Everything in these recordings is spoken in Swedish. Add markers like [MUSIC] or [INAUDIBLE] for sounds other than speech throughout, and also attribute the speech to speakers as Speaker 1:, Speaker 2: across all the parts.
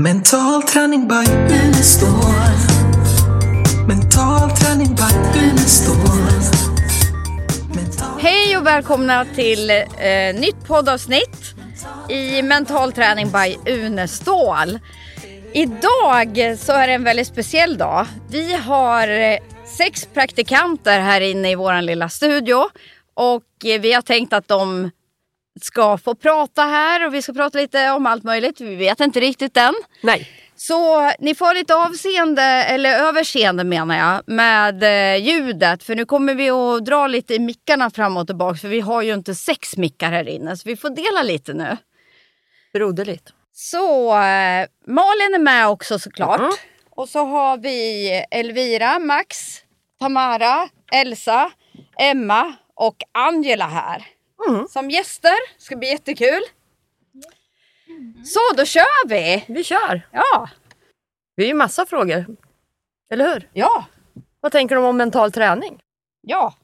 Speaker 1: Mental träning by Unestål. Mental träning by Unestål.
Speaker 2: Hej och välkomna till eh, nytt poddavsnitt i Mental träning by Unestål. Idag så är det en väldigt speciell dag. Vi har eh, sex praktikanter här inne i vår lilla studio och eh, vi har tänkt att de ska få prata här och vi ska prata lite om allt möjligt. Vi vet inte riktigt än.
Speaker 3: Nej.
Speaker 2: Så ni får lite avseende, eller överseende menar jag, med eh, ljudet. För nu kommer vi att dra lite i mickarna fram och tillbaka. För vi har ju inte sex mickar här inne. Så vi får dela lite nu.
Speaker 3: Broderligt.
Speaker 2: Så eh, Malin är med också såklart.
Speaker 3: Mhm.
Speaker 2: Och så har vi Elvira, Max, Tamara, Elsa, Emma och Angela här.
Speaker 3: Mm.
Speaker 2: Som gäster. Ska bli jättekul. Så då kör vi!
Speaker 3: Vi kör.
Speaker 2: Ja,
Speaker 3: Vi har ju massa frågor. Eller hur?
Speaker 2: ja,
Speaker 3: Vad tänker de om mental träning?
Speaker 2: ja.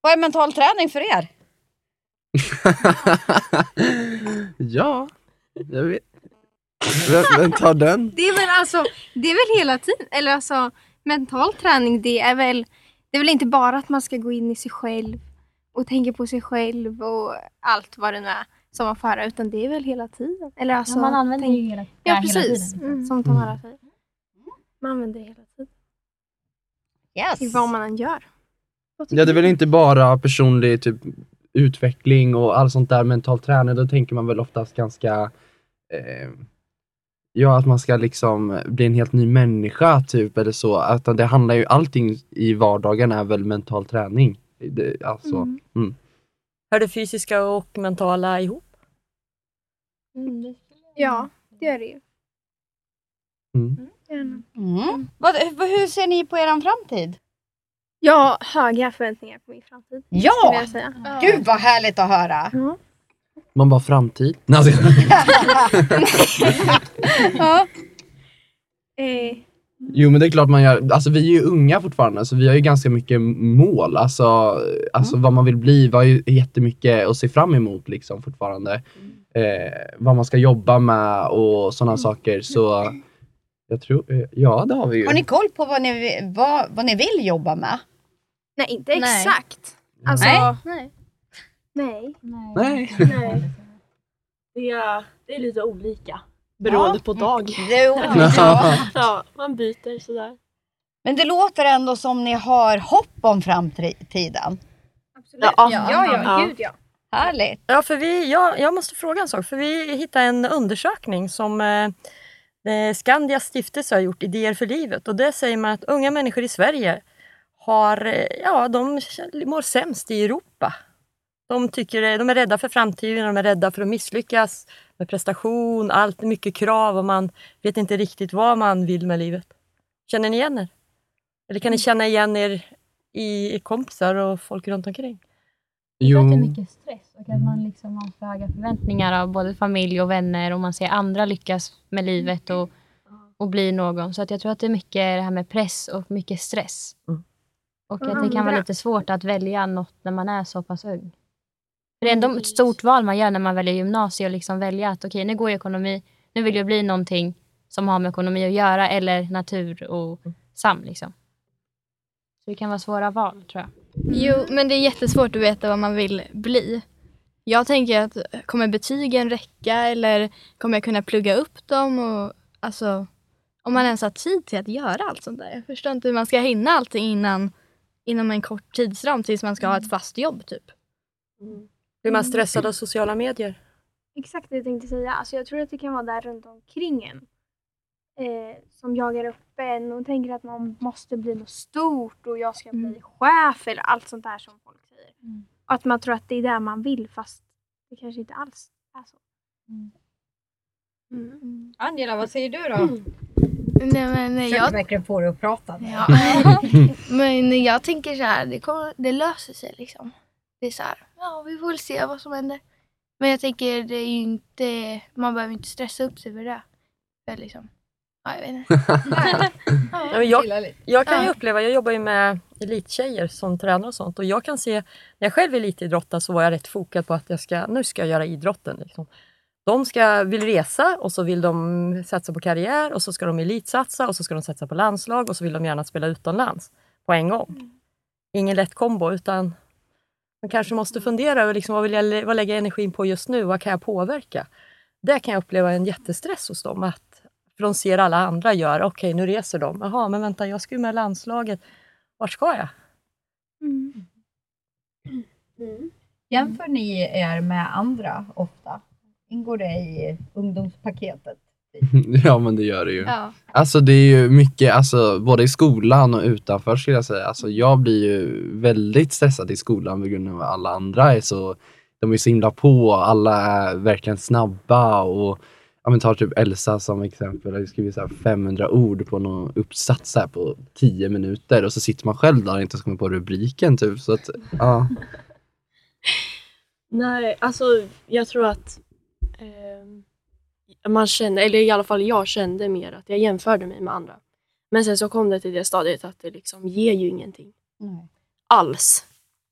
Speaker 2: Vad är mental träning för er? [LAUGHS]
Speaker 4: ja, jag vet. Vem, vem tar den?
Speaker 5: Det är väl alltså, det är väl hela tiden, eller alltså mental träning det är väl, det är väl inte bara att man ska gå in i sig själv och tänka på sig själv och allt vad det nu är som man får höra, utan det är väl hela tiden. Eller alltså,
Speaker 6: Ja, man använder
Speaker 5: tänk-
Speaker 6: ju hela,
Speaker 5: Ja,
Speaker 6: hela
Speaker 5: precis.
Speaker 6: tiden.
Speaker 5: Mm, som Tamara säger. Man använder det hela tiden,
Speaker 2: Yes.
Speaker 5: i vad man än gör.
Speaker 4: Ja, det är väl inte bara personlig typ, utveckling och allt sånt där, mental träning. Då tänker man väl oftast ganska, eh, ja att man ska liksom bli en helt ny människa typ eller så. Att det handlar ju, allting i vardagen är väl mental träning. Det, alltså,
Speaker 5: Mm.
Speaker 4: mm.
Speaker 3: Hör det fysiska och mentala ihop?
Speaker 5: Ja, det gör det ju.
Speaker 4: Mm.
Speaker 5: Gärna.
Speaker 2: Mm. Vad, hur ser ni på er framtid?
Speaker 5: Jag har höga förväntningar på min framtid.
Speaker 2: Ja!
Speaker 5: jag säga.
Speaker 2: Gud vad härligt att höra!
Speaker 4: Man bara framtid. [LAUGHS]
Speaker 2: Ja.
Speaker 5: Eh,
Speaker 4: Jo men det är klart man gör, alltså vi är ju unga fortfarande så vi har ju ganska mycket mål, alltså, alltså vad man vill bli, vi har ju jättemycket att se fram emot liksom fortfarande. Eh, vad man ska jobba med och sådana saker så jag tror, eh, ja det har vi ju.
Speaker 2: Har ni koll på vad ni, vad, vad ni vill jobba med?
Speaker 5: nej, inte
Speaker 2: Nej.
Speaker 5: exakt. Alltså,
Speaker 2: Nej.
Speaker 5: nej. Nej.
Speaker 4: Nej.
Speaker 5: nej.
Speaker 7: Det är, det är lite olika beroende på dag.
Speaker 2: Det är olika. [LAUGHS]
Speaker 7: Ja, man byter sådär.
Speaker 2: Men det låter ändå som ni har hopp om framtiden.
Speaker 5: Absolut.
Speaker 7: Ja.
Speaker 5: ja, ja,
Speaker 7: Ja.
Speaker 5: gud ja.
Speaker 2: Härligt!
Speaker 3: Ja, för vi, jag, jag måste fråga en sak. För vi hittade en undersökning som eh, eh, Skandias stiftelse har gjort, Idéer för livet. Och där säger man att unga människor i Sverige har, eh, ja, de mår sämst i Europa. De, tycker, de är rädda för framtiden, de är rädda för att misslyckas med prestation, allt mycket krav och man vet inte riktigt vad man vill med livet. Känner ni igen er? Eller kan ni känna igen er i kompisar och folk runt omkring?
Speaker 6: Jag tror
Speaker 4: Jo,
Speaker 6: att det är mycket stress och att man liksom har för höga förväntningar av både familj och vänner och man ser andra lyckas med livet och, och bli någon. Så att jag tror att det är mycket det här med press och mycket stress.
Speaker 3: Mm.
Speaker 6: Och att det kan vara
Speaker 5: andra.
Speaker 6: lite svårt att välja något när man är så pass ung. Det är ändå ett stort val man gör när man väljer gymnasiet och liksom välja att okej, nu går jag ekonomi, nu vill jag bli någonting som har med ekonomi att göra eller natur och sam. Liksom. Så det kan vara svåra val tror jag.
Speaker 8: Jo, men det är jättesvårt att veta vad man vill bli. Jag tänker att kommer betygen räcka eller kommer jag kunna plugga upp dem? Och, alltså, om man ens har tid till att göra allt sånt där. Jag förstår inte hur man ska hinna allting innan, inom en kort tidsram tills man ska ha ett fast jobb typ.
Speaker 3: Blir man stressad av sociala medier?
Speaker 5: Exakt det jag tänkte säga. Alltså jag tror att det kan vara där runt omkring en. Eh, som jagar upp en och tänker att man måste bli något stort och jag ska bli
Speaker 8: Mm.
Speaker 5: chef eller allt sånt där som folk säger.
Speaker 6: Mm.
Speaker 5: Och att man tror att det är det man vill fast det kanske inte alls är så. Mm.
Speaker 2: Angela, vad säger du då?
Speaker 8: Nej, men
Speaker 2: Försöker
Speaker 8: jag,
Speaker 2: verkligen få dig att prata.
Speaker 8: ja. [LAUGHS] men jag tänker så här, det, kommer, det löser sig liksom. Det är så här, ja vi får väl se vad som händer. Men jag tänker det är ju inte, man behöver inte stressa upp sig för det. För liksom, ja jag vet inte. [LAUGHS]
Speaker 3: Ja, men jag, jag kan ju uppleva, jag jobbar ju med elittjejer som tränar och sånt och jag kan se, när jag själv är elitidrottare så var jag rätt fokad på att jag ska, nu ska jag göra idrotten. Liksom. De ska, vill resa och så vill de satsa på karriär och så ska de elitsatsa och så ska de satsa på landslag och så vill de gärna spela utomlands på en gång. Ingen lätt kombo utan man kanske måste fundera över liksom, vad, vill jag, vad lägger jag energin på just nu? Vad kan jag påverka? Det kan jag uppleva en jättestress hos dem. Att, för de ser alla andra göra. Okej, nu reser de. Jaha, men vänta, jag ska ju med i landslaget. Vart ska jag? Mm.
Speaker 2: Jämför ni er med andra ofta? Ingår det i ungdomspaketet? [LAUGHS]
Speaker 4: ja men det gör det ju.
Speaker 8: Ja.
Speaker 4: Alltså det är ju mycket, alltså, både i skolan och utanför skulle jag säga. Alltså, jag blir ju väldigt stressad i skolan på grund av att alla andra är så, de är så himla på, alla är verkligen snabba och ja men tar typ Elsa som exempel, jag skriver så här 500 ord på någon uppsats här på 10 minuter och så sitter man själv där och inte ens kommer på rubriken typ. Så att, ja. [LAUGHS]
Speaker 7: Nej, alltså jag tror att ehm, man kände, eller i alla fall jag kände mer att jag jämförde mig med andra. Men sen så kom det till det stadiet att det liksom ger ju ingenting
Speaker 2: Nej.
Speaker 7: alls.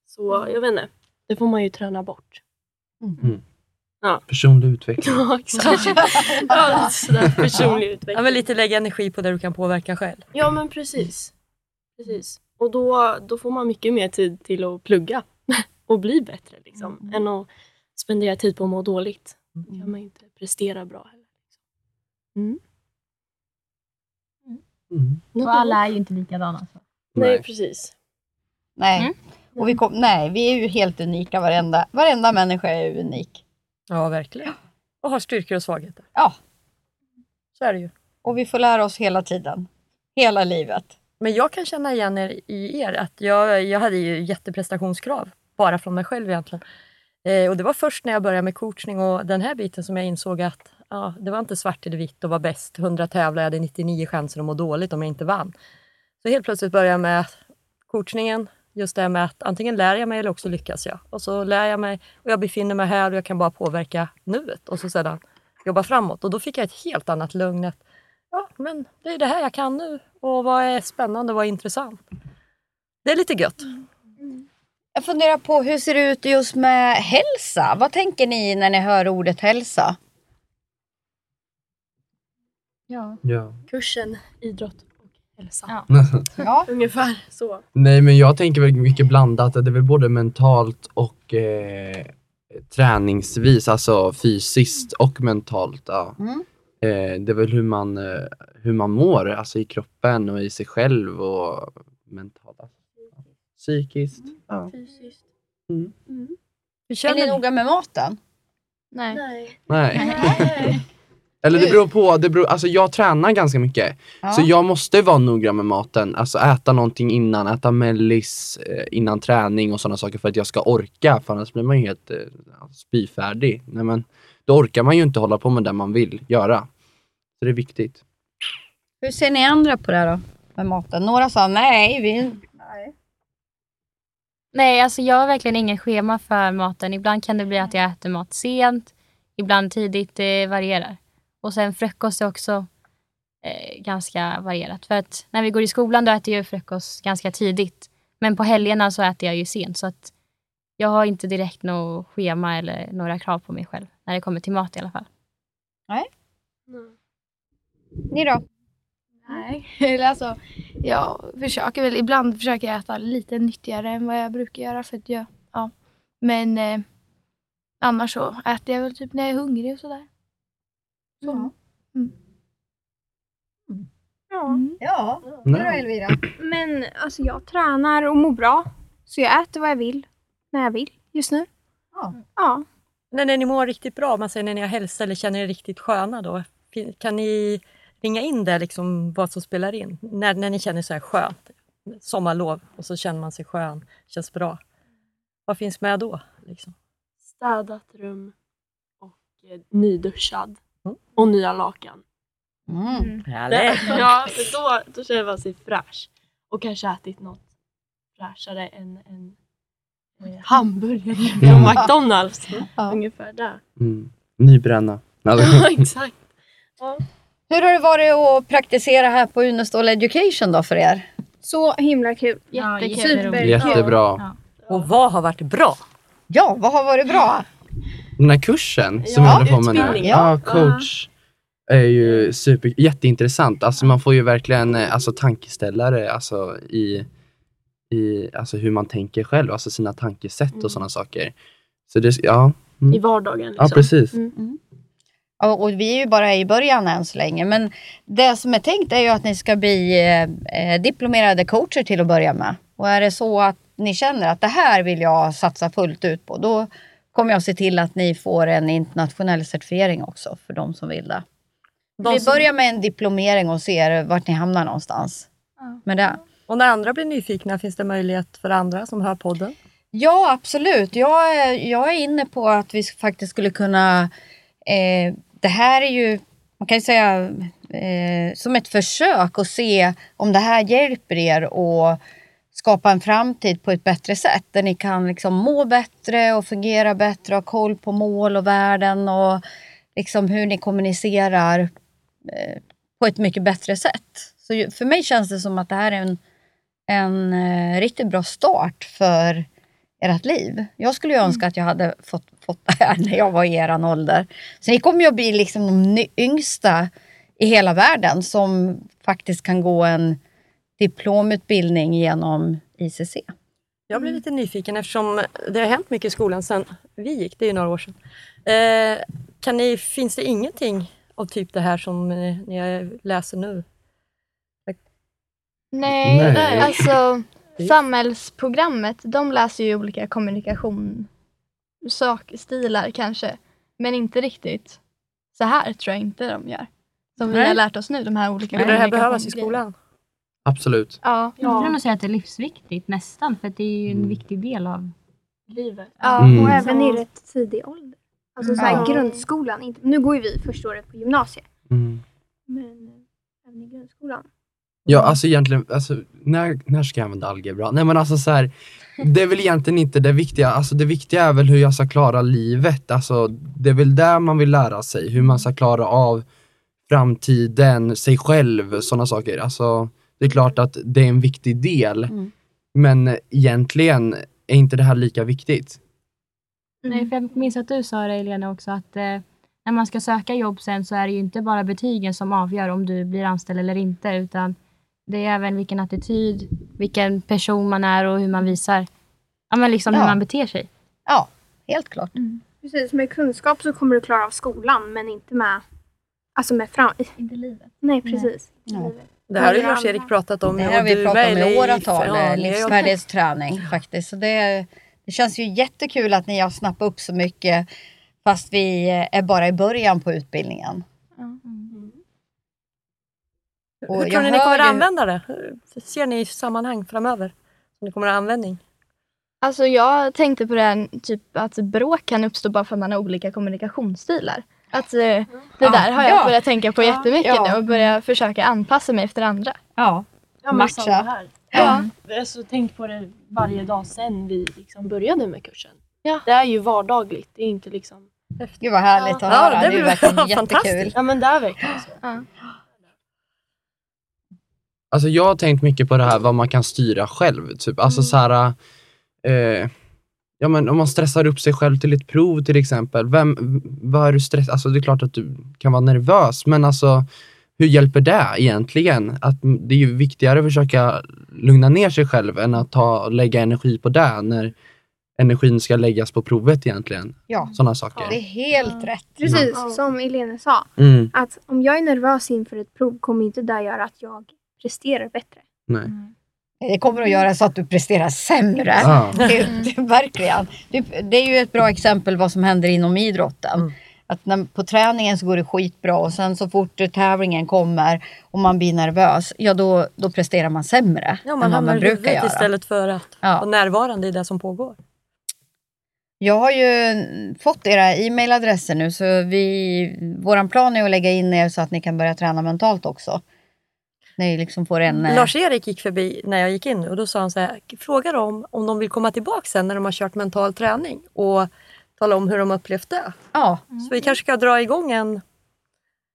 Speaker 7: Så jag vet inte, det får man ju träna bort.
Speaker 4: Personlig utveckling. [LAUGHS]
Speaker 7: Ja, exakt. ja, [LAUGHS] personlig utveckling.
Speaker 3: Ja, men lite lägga energi på det du kan påverka själv.
Speaker 7: Ja men precis. precis. Och då, då får man mycket mer tid till att plugga [LAUGHS] och bli bättre liksom, än att spendera tid på att må dåligt. Då kan man ju inte prestera bra heller. Mm.
Speaker 4: Mm.
Speaker 6: Och alla är ju inte likadana. Så.
Speaker 7: Nej,
Speaker 4: Nej.
Speaker 7: precis.
Speaker 2: Nej.
Speaker 6: Mm.
Speaker 2: Och vi, kom, nej, vi är ju helt unika. Varenda, varenda människa är unik.
Speaker 3: Ja, verkligen. Och har styrkor och svagheter.
Speaker 2: Ja.
Speaker 3: Så är det ju.
Speaker 2: Och vi får lära oss hela tiden. Hela livet.
Speaker 3: Men jag kan känna igen er i er. Att jag, jag hade ju jätteprestationskrav, bara från mig själv egentligen. Eh, och det var först när jag började med coachning och den här biten som jag insåg att ja, det var inte svart eller vitt och var bäst. 100 tävlar, jag hade 99 chanser att må dåligt om jag inte vann. Så helt plötsligt började jag med coachningen, just det här med att antingen lär jag mig eller också lyckas jag. Och så lär jag mig och jag befinner mig här och jag kan bara påverka nuet och så sedan jobba framåt. Och då fick jag ett helt annat lugn. Att, ja, men det är det här jag kan nu och vad är spännande och vad är intressant. Det är lite gött. Mm.
Speaker 2: Jag funderar på hur ser det ut just med hälsa? Vad tänker ni när ni hör ordet hälsa?
Speaker 6: Ja.
Speaker 4: Ja.
Speaker 7: Kursen idrott och hälsa.
Speaker 6: Ja. [LAUGHS]
Speaker 2: Ja.
Speaker 7: Ungefär så.
Speaker 4: Nej men jag tänker väl mycket blandat, att det är väl både mentalt och eh, träningsvis, alltså fysiskt och mentalt. Ja.
Speaker 2: Mm.
Speaker 4: Eh, det är väl hur man, eh, hur man mår, alltså i kroppen och i sig själv och mentalt. Psykiskt. Ja.
Speaker 7: Fysiskt.
Speaker 4: Mm.
Speaker 3: Hur
Speaker 2: Är
Speaker 3: känner
Speaker 2: ni
Speaker 3: ni?
Speaker 2: noga med maten?
Speaker 8: Nej.
Speaker 7: Nej.
Speaker 4: Nej. [LAUGHS] Eller det beror på, det beror, alltså jag tränar ganska mycket.
Speaker 2: Ja.
Speaker 4: Så jag måste vara noggrann med maten. Alltså äta någonting innan, äta mellis eh, innan träning och sådana saker för att jag ska orka. För annars blir man ju helt eh, spyfärdig. Nej, men, då orkar man ju inte hålla på med det man vill göra. Så det är viktigt.
Speaker 2: Hur ser ni andra på det här då? Med maten? Några sa nej, vi...
Speaker 6: Nej, alltså jag har verkligen ingen schema för maten. Ibland kan det bli att jag äter mat sent, ibland tidigt. Det varierar. Och sen frukost är också eh, ganska varierat. För att när vi går i skolan då äter jag frukost ganska tidigt. Men på helgerna så äter jag ju sent. Så att jag har inte direkt något schema eller några krav på mig själv. När det kommer till mat i alla fall.
Speaker 2: Ni då?
Speaker 8: Nej, [LAUGHS] eller alltså jag försöker väl, ibland försöker jag äta lite nyttigare än vad jag brukar göra för att jag, ja. Men eh, annars så äter jag väl typ när jag är hungrig och sådär. Så. Mm.
Speaker 5: Ja.
Speaker 8: Mm.
Speaker 2: Ja, du då. Elvira?
Speaker 5: Men alltså jag tränar och mår bra. Så jag äter vad jag vill, när jag vill just nu.
Speaker 2: Ja.
Speaker 5: Ja.
Speaker 3: När, när ni mår riktigt bra, man säger när ni har hälsa eller känner er riktigt sköna då. Kan ni ringa in det, liksom, vad som spelar in? När, när ni känner så här skönt, sommarlov och så känner man sig skön, känns bra. Vad finns med då? Liksom?
Speaker 7: Städat rum och eh, nyduschad.
Speaker 3: Mm.
Speaker 7: Och nya lakan.
Speaker 2: Mm. [LAUGHS]
Speaker 7: ja, för då, då känner man sig fräsch. Och kanske ätit något fräschare än en eh, hamburgare från McDonalds.
Speaker 2: Ja.
Speaker 7: Ungefär där.
Speaker 4: Mm. Nybränna.
Speaker 7: Ja, [LAUGHS] exakt. Ja.
Speaker 2: Hur har det varit att praktisera här på Unestål Education då för er?
Speaker 5: Så himla kul.
Speaker 6: Ja,
Speaker 5: Jättekul.
Speaker 6: jätteroligt.
Speaker 4: Jättebra.
Speaker 6: Ja.
Speaker 3: Och vad har varit bra?
Speaker 2: Ja, vad har varit bra?
Speaker 4: Den här kursen som
Speaker 7: Ja,
Speaker 4: jag håller på med nu. Ja, coach. Är ju super, jätteintressant. Alltså man får ju verkligen eh, alltså, tankeställare alltså, i, i alltså, hur man tänker själv, alltså sina tankesätt
Speaker 7: Mm.
Speaker 4: och sådana saker. Så det, ja. Mm.
Speaker 7: I vardagen. Liksom.
Speaker 4: Ja, precis.
Speaker 7: Mm.
Speaker 2: Ja, Och vi är ju bara i början än så länge. Men det som är tänkt är ju att ni ska bli eh, diplomerade coacher till att börja med. Och är det så att ni känner att det här vill jag satsa fullt ut på, då kommer jag se till att ni får en internationell certifiering också för de som vill det.
Speaker 3: De
Speaker 2: Vi
Speaker 3: som-
Speaker 2: börjar med en diplomering och ser vart ni hamnar någonstans med det.
Speaker 3: Och när andra blir nyfikna finns det möjlighet för andra som hör podden.
Speaker 2: Ja, absolut. Jag är, jag är inne på att vi faktiskt skulle kunna... Eh, det här är ju, man kan ju säga, eh, som ett försök att se om det här hjälper er att skapa en framtid på ett bättre sätt. Där ni kan liksom må bättre och fungera bättre, ha koll på mål och värden och liksom hur ni kommunicerar eh, på ett mycket bättre sätt. Så för mig känns det som att det här är en, en eh, riktigt bra start för ert liv. Jag skulle ju önska att jag hade fått, fått det här [LAUGHS] när jag var i eran ålder. Så ni kommer ju att bli liksom de yngsta i hela världen som faktiskt kan gå en diplomutbildning genom ICC.
Speaker 3: Jag blir lite nyfiken eftersom det har hänt mycket i skolan sen vi gick, det är ju några år sedan. Eh, kan ni, finns det ingenting av typ det här som eh, ni läser nu?
Speaker 8: Nej,
Speaker 4: Nej.
Speaker 8: alltså samhällsprogrammet, de läser ju olika kommunikation, sakstilar kanske, men inte riktigt så här tror jag inte de gör. Som vi
Speaker 3: Nej.
Speaker 8: har lärt oss nu, de här olika
Speaker 3: Skulle det här behövas i skolan?
Speaker 4: Absolut.
Speaker 8: Ja.
Speaker 6: Jag skulle nog säga att det är livsviktigt nästan, för det är ju en viktig del av
Speaker 7: Livet.
Speaker 8: Ja.
Speaker 4: Mm.
Speaker 5: Och även i rätt tidig ålder. Alltså så här,
Speaker 8: Ja.
Speaker 5: grundskolan. Inte, nu går ju vi första året på gymnasiet.
Speaker 4: Mm.
Speaker 5: Men eh, även i grundskolan.
Speaker 4: Ja, alltså egentligen, alltså, när, när ska jag använda algebra? Nej men alltså så här, det är väl egentligen inte det viktiga, alltså det viktiga är väl hur jag ska klara livet, alltså det är väl där man vill lära sig, hur man ska klara av framtiden, sig själv, sådana saker. Alltså det är klart att det är en viktig del,
Speaker 2: Mm.
Speaker 4: men egentligen är inte det här lika viktigt.
Speaker 6: Nej, för jag minns att du sa det Elena också att eh, när man ska söka jobb sen så är det ju inte bara betygen som avgör om du blir anställd eller inte utan det är även vilken attityd, vilken person man är och hur man visar, ja men liksom hur
Speaker 2: Ja.
Speaker 6: man beter sig.
Speaker 2: Ja, helt klart.
Speaker 5: Precis, med kunskap så kommer du klara av skolan men inte med, alltså med fram...
Speaker 8: Inte livet.
Speaker 5: Nej, precis.
Speaker 2: Nej.
Speaker 3: Det här har ju. Lars-Erik pratat om.
Speaker 2: Det har vi pratat om i åratal,
Speaker 3: ja,
Speaker 2: livsfärdighetsträning faktiskt. Så det, det känns ju jättekul att ni har snappat upp så mycket fast vi är bara i början på utbildningen. Och
Speaker 3: Hur tror ni ni kommer att använda det? Ser ni i sammanhang framöver? Som ni kommer att ha användning?
Speaker 8: Alltså jag tänkte på det här, typ att bråk kan uppstå bara för att man har olika kommunikationsstilar. Att eh, det där har jag
Speaker 2: Ja.
Speaker 8: börjat tänka på jättemycket
Speaker 2: Ja.
Speaker 8: nu och börja försöka anpassa mig efter andra.
Speaker 2: Ja,
Speaker 7: Ja,
Speaker 2: Matcha.
Speaker 8: Ja.
Speaker 7: Ja. Alltså, tänk på det varje dag sen vi liksom började med kursen.
Speaker 8: Ja.
Speaker 7: Det är ju vardagligt. Det är inte liksom...
Speaker 2: gud vad härligt att
Speaker 3: Ja,
Speaker 2: höra.
Speaker 3: det
Speaker 2: Det, är verkligen [LAUGHS]
Speaker 3: fantastiskt.
Speaker 2: jättekul.
Speaker 7: Ja men det är verkligen så.
Speaker 4: Alltså jag har tänkt mycket på det här vad man kan styra själv. Typ. Alltså så här, eh, ja, men om man stressar upp sig själv till ett prov till exempel. Vem, vad är du stress? Alltså det är klart att du kan vara nervös, men alltså hur hjälper det egentligen? Att det är ju viktigare att försöka lugna ner sig själv än att ta, lägga energi på det när energin ska läggas på provet egentligen.
Speaker 2: Ja,
Speaker 4: Sådana saker.
Speaker 2: det är helt rätt.
Speaker 5: Precis, som Elene sa.
Speaker 4: Mm,
Speaker 5: Att om jag är nervös inför ett prov kommer inte det göra att jag presterar bättre.
Speaker 4: nej.
Speaker 2: Det kommer att göra så att du presterar sämre.
Speaker 4: Ja. [LAUGHS]
Speaker 2: Det, det, verkligen. Det, det är ju ett bra exempel vad som händer inom idrotten.
Speaker 3: Mm.
Speaker 2: Att när, på träningen så går det skitbra och sen så fort tävlingen kommer och man blir nervös, ja då, då presterar man sämre
Speaker 3: Ja,
Speaker 2: än
Speaker 3: man
Speaker 2: vad
Speaker 3: hamnar
Speaker 2: man brukar göra.
Speaker 3: istället för att
Speaker 2: Ja.
Speaker 3: vara närvarande i det som pågår.
Speaker 2: Jag har ju fått era e-mailadresser nu så vi, våran plan är att lägga in er så att ni kan börja träna mentalt också. Ni liksom får en... eh,
Speaker 3: Lars-Erik gick förbi när jag gick in och då sa han så här, fråga dem om de vill komma tillbaka sen när de har kört mental träning och tala om hur de upplevt det.
Speaker 2: Ja,
Speaker 3: Så vi kanske ska dra igång en...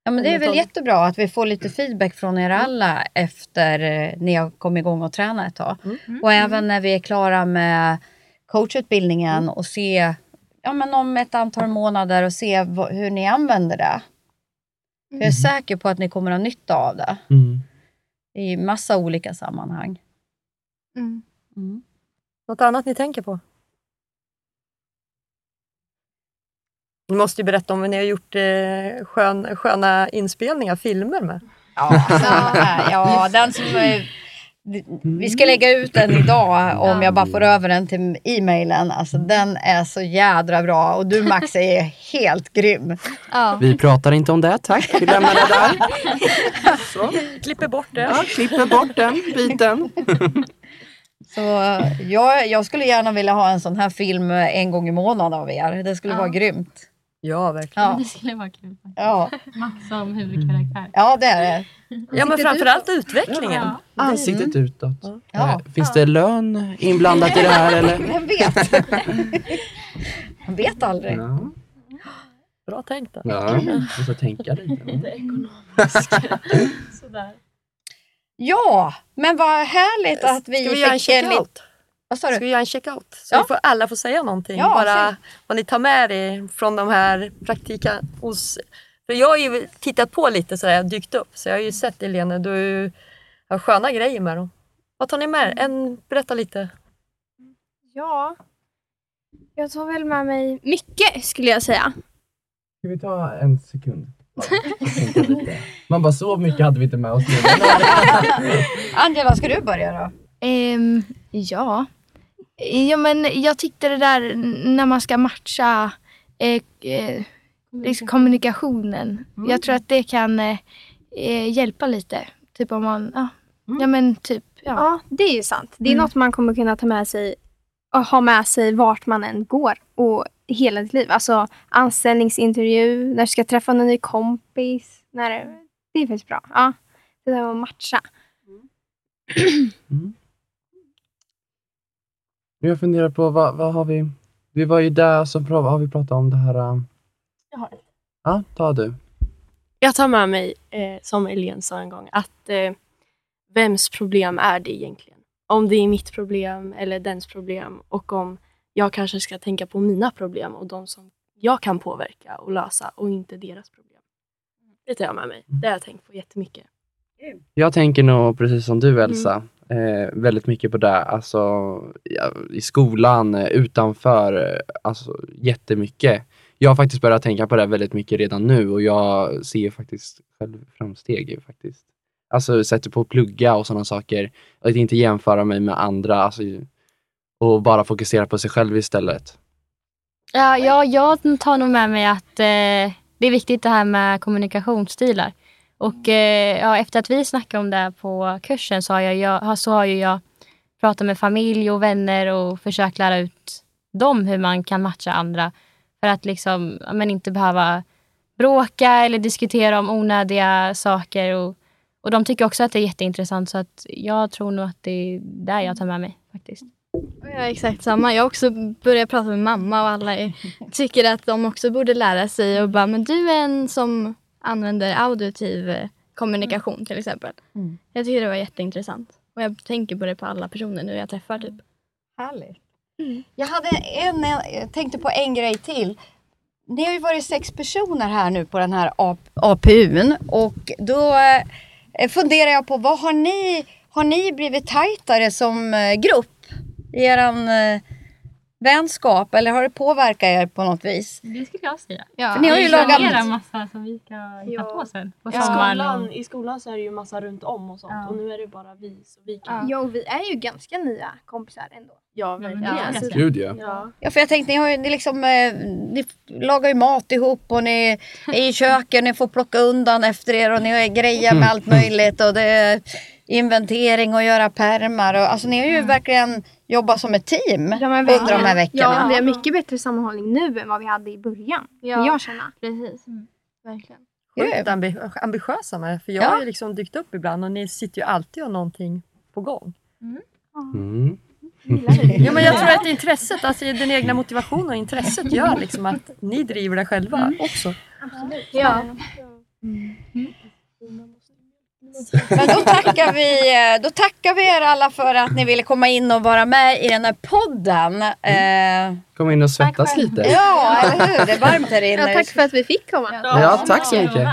Speaker 2: Ja, men det är väl jättebra att vi får lite feedback från er alla efter eh, ni har kommit igång och tränat ett tag. Och även när vi är klara med coachutbildningen och se ja, men om ett antal månader och se hur ni använder det. Jag är säker på att ni kommer ha nytta av det
Speaker 4: Mm.
Speaker 2: I massa olika sammanhang.
Speaker 8: Mm.
Speaker 2: Mm.
Speaker 3: Något annat ni tänker på? Ni måste ju berätta om vad ni har gjort eh, skön, sköna inspelningar, filmer med.
Speaker 2: Ja, ja, ja den som... är- Vi ska lägga ut den idag om jag bara får över den till e-mailen. Alltså den är så jädra bra och du Max är helt grym.
Speaker 8: Ja.
Speaker 4: Vi pratar inte om det, tack. Vi lämnar det där. [LAUGHS] Så.
Speaker 3: Klipper bort det.
Speaker 4: Ja, klipper bort den biten. [LAUGHS]
Speaker 2: Så jag, jag skulle gärna vilja ha en sån här film en gång i månaden av er. Det skulle
Speaker 6: Ja.
Speaker 2: vara grymt.
Speaker 3: Ja, verkligen.
Speaker 2: Ja,
Speaker 6: Det skulle vara kul.
Speaker 2: ja,
Speaker 6: Max som huvudkaraktär.
Speaker 2: ja det är det.
Speaker 3: Ja, men framförallt utvecklingen.
Speaker 6: Ja.
Speaker 4: Ansiktet utåt.
Speaker 2: Ja.
Speaker 4: Finns det lön inblandat i det här [LAUGHS] eller?
Speaker 2: Vem vet? Man vet aldrig.
Speaker 4: Ja,
Speaker 3: Bra tänkt. Då.
Speaker 4: ja. jag ska tänka lite. [LAUGHS]
Speaker 6: Sådär.
Speaker 2: Ja, men vad härligt att vi,
Speaker 3: Ska vi
Speaker 2: fick en lit-
Speaker 3: checkout?
Speaker 2: Vad sa
Speaker 3: Ska
Speaker 2: du?
Speaker 3: vi göra en checkout? Så
Speaker 2: Ja.
Speaker 3: vi får, alla får säga någonting.
Speaker 2: Ja,
Speaker 3: Bara vad ni tar med er från de här praktika hos... För jag har ju tittat på lite så jag har dykt upp. Så jag har ju sett Elene, du har sköna grejer med dem. Vad tar ni med er? En, berätta lite.
Speaker 5: Ja, jag tar väl med mig mycket skulle jag säga.
Speaker 4: Ska vi ta en sekund? Man bara, så mycket hade vi inte med oss nu. [LAUGHS]
Speaker 2: Angela, ska du börja då?
Speaker 8: Ehm, ja. Ja, men jag tyckte det där när man ska matcha eh, eh, liksom kommunikationen. Jag tror att det kan eh, eh, hjälpa lite. Typ om man, ja, ja men typ, ja.
Speaker 5: Ja, det är ju sant. Det är
Speaker 8: Mm.
Speaker 5: något man kommer kunna ta med sig och ha med sig vart man än går och hela ditt liv. Alltså anställningsintervju, när du ska träffa en ny kompis. När det, det är faktiskt bra. Ja, det där med att matcha. [CLEARS THROAT]
Speaker 4: Mm. Jag funderar på, vad, vad har vi? Vi var ju där, pra- har vi pratat om det här... um,
Speaker 7: Jag har ett.
Speaker 4: Ja, ta du.
Speaker 7: Jag tar med mig, eh, som Elin sa en gång, att eh, vems problem är det egentligen? Om det är mitt problem eller dens problem och om jag kanske ska tänka på mina problem och de som jag kan påverka och lösa och inte deras problem. Det tar jag med mig. Det har jag tänkt på jättemycket.
Speaker 4: Jag tänker nog precis som du Elsa, eh, väldigt mycket på det. Alltså, ja, I skolan, eh, utanför, eh, alltså jättemycket. Jag har faktiskt börjat tänka på det väldigt mycket redan nu och jag ser faktiskt själv framsteg. Faktiskt. Alltså sätter på att plugga och sådana saker. Att inte jämföra mig med andra alltså, och bara fokusera på sig själv istället.
Speaker 6: Ja, jag, jag tar nog med mig att eh, det är viktigt det här med kommunikationsstilar. Och eh, ja, efter att vi snackade om det på kursen så har, jag, jag, så har ju jag pratat med familj och vänner och försökt lära ut dem hur man kan matcha andra. För att liksom, men inte behöva bråka eller diskutera om onödiga saker. Och, och de tycker också att det är jätteintressant så att jag tror nog att det är där jag tar med mig faktiskt.
Speaker 8: Jag är exakt samma. Jag har också börjat prata med mamma och alla tycker att de också borde lära sig och bara, men du är en som använder auditiv eh, kommunikation till exempel.
Speaker 2: Mm.
Speaker 8: Jag tycker det var jätteintressant. Och jag tänker på det på alla personer nu jag träffar typ.
Speaker 2: Härligt. Jag, hade en, jag tänkte på en grej till. Ni har ju varit sex personer här nu på den här APUn och då eh, funderar jag på vad har ni, har ni blivit tajtare som eh, grupp i eran eh, vänskap eller har det påverkat er på något vis?
Speaker 6: Det skulle jag säga.
Speaker 8: Ja.
Speaker 2: För ni har ju
Speaker 6: Vi
Speaker 2: lagat-
Speaker 6: planerar massa som vi ska hitta
Speaker 7: Ja.
Speaker 6: på sen. På
Speaker 7: I
Speaker 6: sommaren.
Speaker 7: skolan,
Speaker 6: Och...
Speaker 7: I skolan så är det ju massa runt om och sånt
Speaker 6: Ja.
Speaker 7: och nu är det bara vi så vi kan.
Speaker 5: Ja, och vi är ju ganska nya kompisar ändå.
Speaker 7: Ja,
Speaker 6: men
Speaker 7: verkligen.
Speaker 6: ganska-
Speaker 4: Gud ja.
Speaker 7: Ja.
Speaker 2: Ja, för jag tänkte, ni, har ju, ni, liksom, eh, ni lagar ju mat ihop och ni är i köket, ni får plocka undan efter er och ni har grejer med allt [LAUGHS] möjligt och det är inventering och göra pärmar. Och, alltså ni har ju verkligen jobbat som ett team
Speaker 5: Ja,
Speaker 2: under de här veckorna.
Speaker 5: Ja, vi har mycket bättre sammanhållning nu än vad vi hade i början.
Speaker 8: Ja.
Speaker 5: Jag känna.
Speaker 8: Precis. Verkligen.
Speaker 3: Sjukt ambi- ambitiösa med För jag
Speaker 2: Ja.
Speaker 3: har ju liksom dykt upp ibland och ni sitter ju alltid och någonting på gång.
Speaker 4: Mm.
Speaker 3: Ja, men jag tror att intresset, alltså den egna motivationen och intresset gör liksom att ni driver det själva också.
Speaker 5: Ja.
Speaker 2: Men då tackar, vi, eh, då tackar vi er alla för att ni ville komma in och vara med i den här podden. Eh,
Speaker 4: Kom in och svettas lite.
Speaker 2: ja, eller hur? Det är varmt här inne.
Speaker 5: Ja, tack för att vi fick komma.
Speaker 4: Ja, tack så mycket.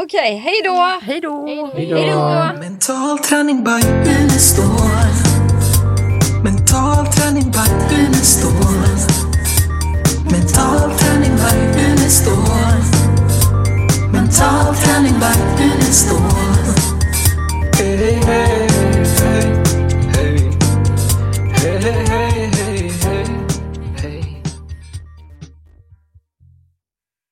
Speaker 2: Okej, hej då!
Speaker 3: Hej då!
Speaker 4: Hej då.
Speaker 6: Mental träning by Unestål. Mental träning by Unestål. Mental träning by Unestål. Mental träning by Unestål.